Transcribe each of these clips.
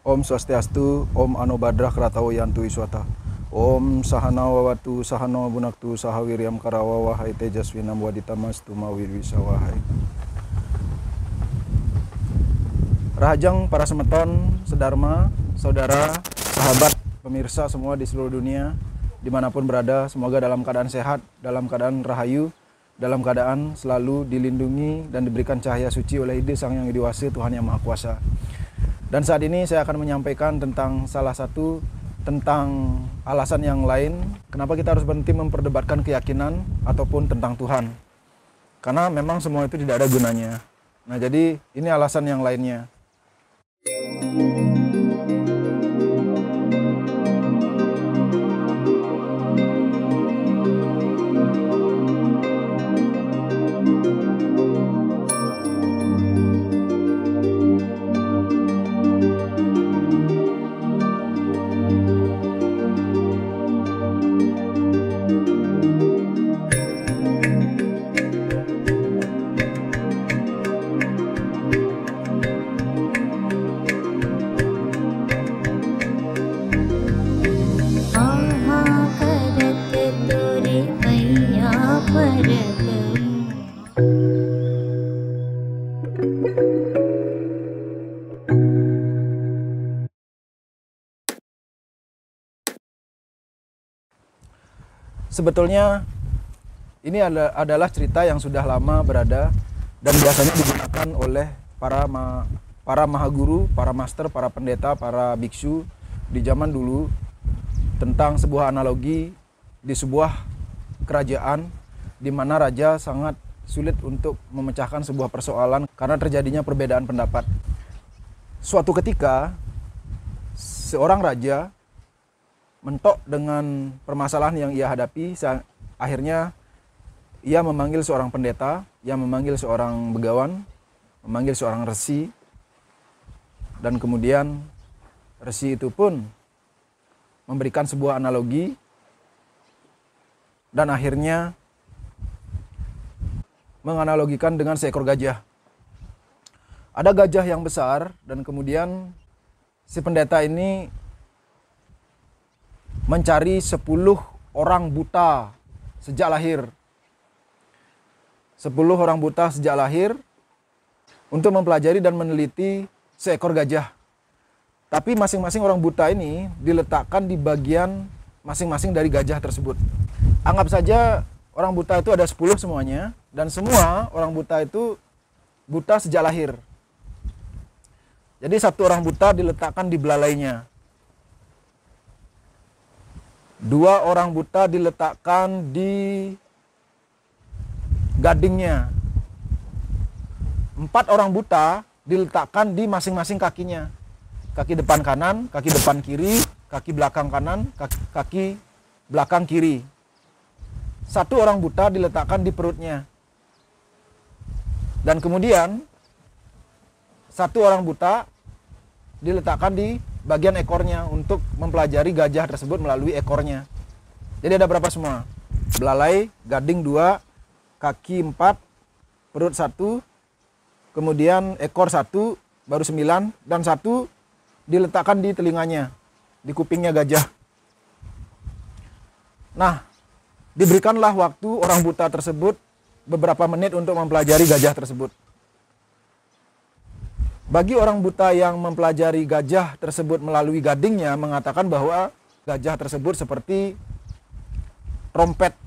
Om Swastiastu, Om Anobadra Kratawo Yantu Iswata. Om Sahana Wawatu Sahano Bunaktu Sahawiryam Karawa Wahai Tejaswinam Waditamastu Mawirwisa Wahai. Rahajang para semeton, sedharma, saudara, sahabat, pemirsa semua di seluruh dunia, di mana pun berada, semoga dalam keadaan sehat, dalam keadaan rahayu, dalam keadaan selalu dilindungi dan diberikan cahaya suci oleh ide Sang Yang Widiwasi Tuhan Yang Maha Kuasa. Dan saat ini saya akan menyampaikan tentang salah satu tentang alasan yang lain kenapa kita harus berhenti memperdebatkan keyakinan ataupun tentang Tuhan. Karena memang semua itu tidak ada gunanya. Nah, jadi ini alasan yang lainnya. Sebetulnya ini ada- adalah cerita yang sudah lama berada dan biasanya digunakan oleh para ma- para mahaguru, para master, para pendeta, para biksu di zaman dulu tentang sebuah analogi di sebuah kerajaan di mana raja sangat sulit untuk memecahkan sebuah persoalan karena terjadinya perbedaan pendapat. Suatu ketika seorang raja mentok dengan permasalahan yang ia hadapi akhirnya ia memanggil seorang pendeta ia memanggil seorang begawan memanggil seorang resi dan kemudian resi itu pun memberikan sebuah analogi dan akhirnya menganalogikan dengan seekor gajah. Ada gajah yang besar dan kemudian si pendeta ini mencari 10 orang buta sejak lahir. 10 orang buta sejak lahir untuk mempelajari dan meneliti seekor gajah. Tapi masing-masing orang buta ini diletakkan di bagian masing-masing dari gajah tersebut. Anggap saja orang buta itu ada 10 semuanya dan semua orang buta itu buta sejak lahir. Jadi satu orang buta diletakkan di belalainya. Dua orang buta diletakkan di gadingnya. Empat orang buta diletakkan di masing-masing kakinya. Kaki depan kanan, kaki depan kiri, kaki belakang kanan, kaki, kaki belakang kiri. Satu orang buta diletakkan di perutnya. Dan kemudian satu orang buta diletakkan di bagian ekornya untuk mempelajari gajah tersebut melalui ekornya. Jadi ada berapa semua? Belalai, gading dua, kaki empat, perut satu, kemudian ekor satu, baru sembilan, dan satu diletakkan di telinganya, di kupingnya gajah. Nah, diberikanlah waktu orang buta tersebut beberapa menit untuk mempelajari gajah tersebut. Bagi orang buta yang mempelajari gajah tersebut melalui gadingnya mengatakan bahwa gajah tersebut seperti trompet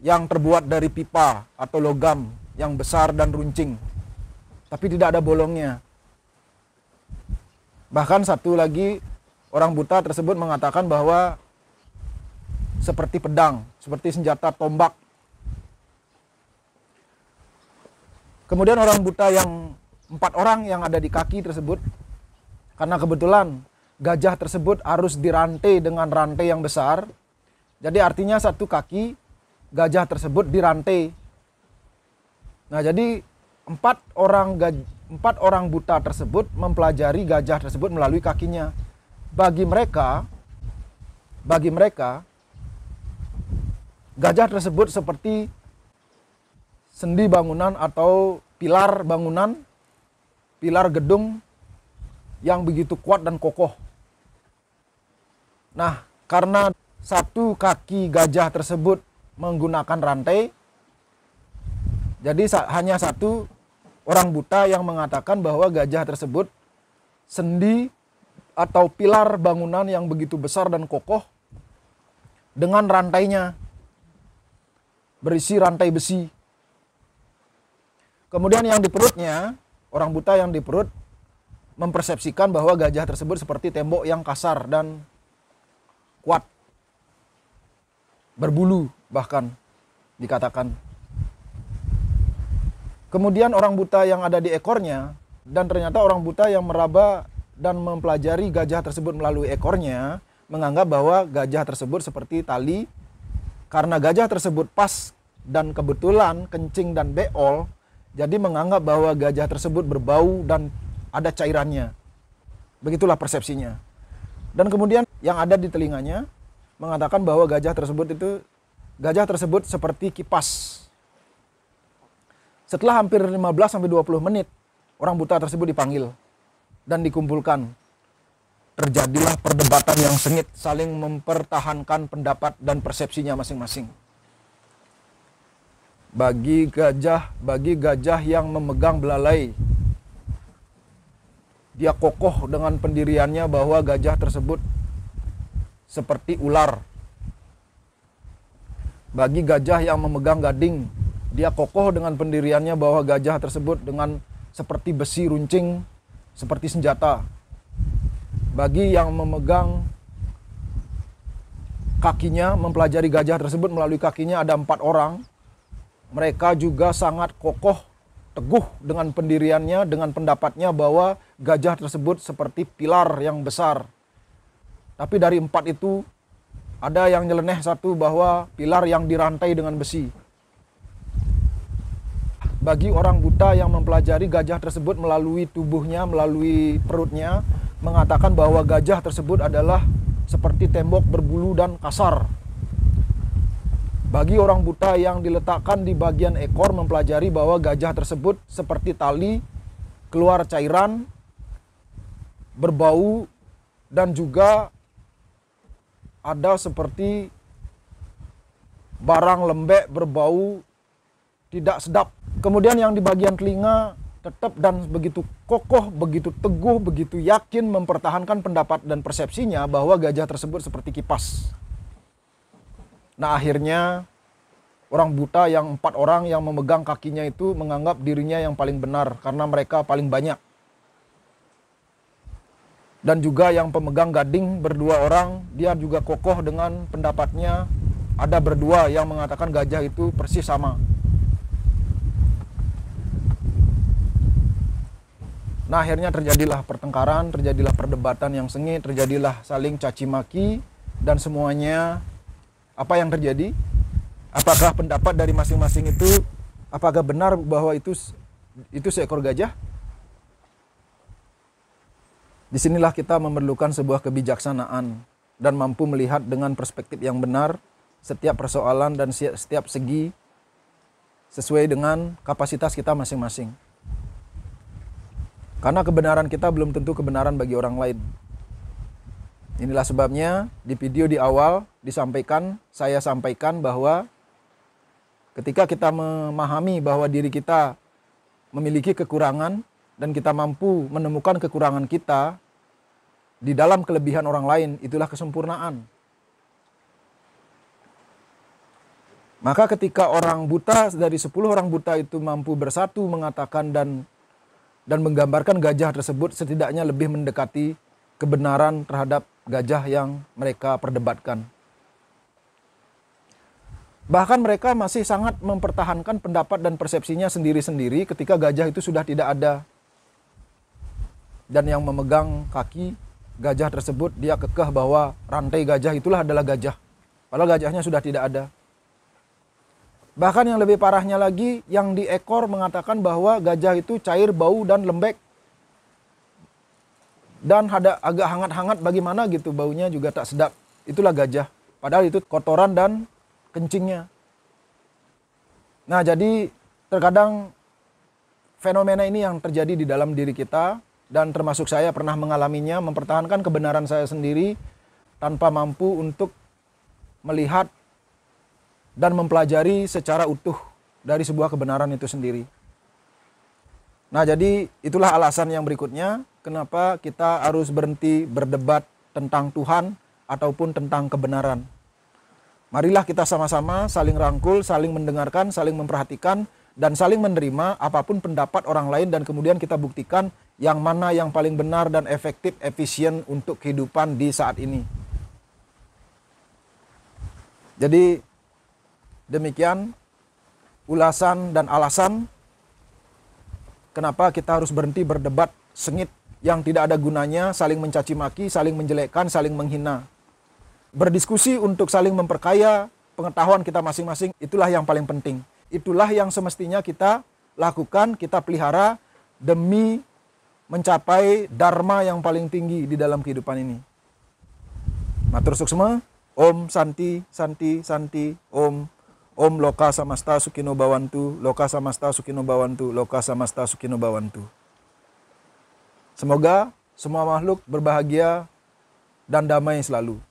yang terbuat dari pipa atau logam yang besar dan runcing. Tapi tidak ada bolongnya. Bahkan satu lagi orang buta tersebut mengatakan bahwa seperti pedang, seperti senjata tombak. Kemudian orang buta yang empat orang yang ada di kaki tersebut. Karena kebetulan gajah tersebut harus dirantai dengan rantai yang besar. Jadi artinya satu kaki gajah tersebut dirantai. Nah jadi empat orang gaj- empat orang buta tersebut mempelajari gajah tersebut melalui kakinya. Bagi mereka bagi mereka gajah tersebut seperti sendi bangunan atau pilar bangunan pilar gedung yang begitu kuat dan kokoh. Nah, karena satu kaki gajah tersebut menggunakan rantai, jadi hanya satu orang buta yang mengatakan bahwa gajah tersebut sendi atau pilar bangunan yang begitu besar dan kokoh dengan rantainya berisi rantai besi. Kemudian yang di perutnya, orang buta yang di perut mempersepsikan bahwa gajah tersebut seperti tembok yang kasar dan kuat. Berbulu bahkan dikatakan. Kemudian orang buta yang ada di ekornya dan ternyata orang buta yang meraba dan mempelajari gajah tersebut melalui ekornya menganggap bahwa gajah tersebut seperti tali karena gajah tersebut pas dan kebetulan kencing dan beol jadi menganggap bahwa gajah tersebut berbau dan ada cairannya. Begitulah persepsinya. Dan kemudian yang ada di telinganya mengatakan bahwa gajah tersebut itu gajah tersebut seperti kipas. Setelah hampir 15 sampai 20 menit orang buta tersebut dipanggil dan dikumpulkan. Terjadilah perdebatan yang sengit saling mempertahankan pendapat dan persepsinya masing-masing. Bagi gajah, bagi gajah yang memegang belalai dia kokoh dengan pendiriannya bahwa gajah tersebut seperti ular. Bagi gajah yang memegang gading, dia kokoh dengan pendiriannya bahwa gajah tersebut dengan seperti besi runcing, seperti senjata. Bagi yang memegang kakinya, mempelajari gajah tersebut melalui kakinya ada empat orang. Mereka juga sangat kokoh teguh dengan pendiriannya, dengan pendapatnya bahwa gajah tersebut seperti pilar yang besar. Tapi dari empat itu ada yang nyeleneh satu bahwa pilar yang dirantai dengan besi. Bagi orang buta yang mempelajari gajah tersebut melalui tubuhnya, melalui perutnya, mengatakan bahwa gajah tersebut adalah seperti tembok berbulu dan kasar. Bagi orang buta yang diletakkan di bagian ekor mempelajari bahwa gajah tersebut seperti tali, keluar cairan, berbau, dan juga ada seperti barang lembek berbau tidak sedap. Kemudian yang di bagian telinga tetap dan begitu kokoh, begitu teguh, begitu yakin mempertahankan pendapat dan persepsinya bahwa gajah tersebut seperti kipas. Nah akhirnya orang buta yang empat orang yang memegang kakinya itu menganggap dirinya yang paling benar karena mereka paling banyak. Dan juga yang pemegang gading berdua orang, dia juga kokoh dengan pendapatnya. Ada berdua yang mengatakan gajah itu persis sama. Nah akhirnya terjadilah pertengkaran, terjadilah perdebatan yang sengit, terjadilah saling caci maki dan semuanya apa yang terjadi? Apakah pendapat dari masing-masing itu apakah benar bahwa itu itu seekor gajah? Di sinilah kita memerlukan sebuah kebijaksanaan dan mampu melihat dengan perspektif yang benar setiap persoalan dan setiap segi sesuai dengan kapasitas kita masing-masing. Karena kebenaran kita belum tentu kebenaran bagi orang lain. Inilah sebabnya di video di awal disampaikan, saya sampaikan bahwa ketika kita memahami bahwa diri kita memiliki kekurangan dan kita mampu menemukan kekurangan kita di dalam kelebihan orang lain, itulah kesempurnaan. Maka ketika orang buta dari 10 orang buta itu mampu bersatu mengatakan dan dan menggambarkan gajah tersebut setidaknya lebih mendekati kebenaran terhadap gajah yang mereka perdebatkan. Bahkan mereka masih sangat mempertahankan pendapat dan persepsinya sendiri-sendiri ketika gajah itu sudah tidak ada. Dan yang memegang kaki gajah tersebut dia kekeh bahwa rantai gajah itulah adalah gajah. Padahal gajahnya sudah tidak ada. Bahkan yang lebih parahnya lagi, yang di ekor mengatakan bahwa gajah itu cair, bau, dan lembek. Dan ada agak hangat-hangat bagaimana gitu, baunya juga tak sedap. Itulah gajah. Padahal itu kotoran dan kencingnya. Nah jadi terkadang fenomena ini yang terjadi di dalam diri kita dan termasuk saya pernah mengalaminya mempertahankan kebenaran saya sendiri tanpa mampu untuk melihat dan mempelajari secara utuh dari sebuah kebenaran itu sendiri. Nah, jadi itulah alasan yang berikutnya kenapa kita harus berhenti berdebat tentang Tuhan ataupun tentang kebenaran. Marilah kita sama-sama saling rangkul, saling mendengarkan, saling memperhatikan, dan saling menerima apa pun pendapat orang lain dan kemudian kita buktikan yang mana yang paling benar dan efektif, efisien untuk kehidupan di saat ini. Jadi demikian ulasan dan alasan kenapa kita harus berhenti berdebat sengit yang tidak ada gunanya, saling mencaci maki, saling menjelekkan, saling menghina. Berdiskusi untuk saling memperkaya pengetahuan kita masing-masing, itulah yang paling penting. Itulah yang semestinya kita lakukan, kita pelihara demi mencapai dharma yang paling tinggi di dalam kehidupan ini. Matur suksma, Om Santi, Santi, Santi, Om, Om Loka Samasta Sukino Bawantu, Loka Samasta Sukino Bawantu, Loka Samasta Sukino Bawantu. Semoga semua makhluk berbahagia dan damai selalu.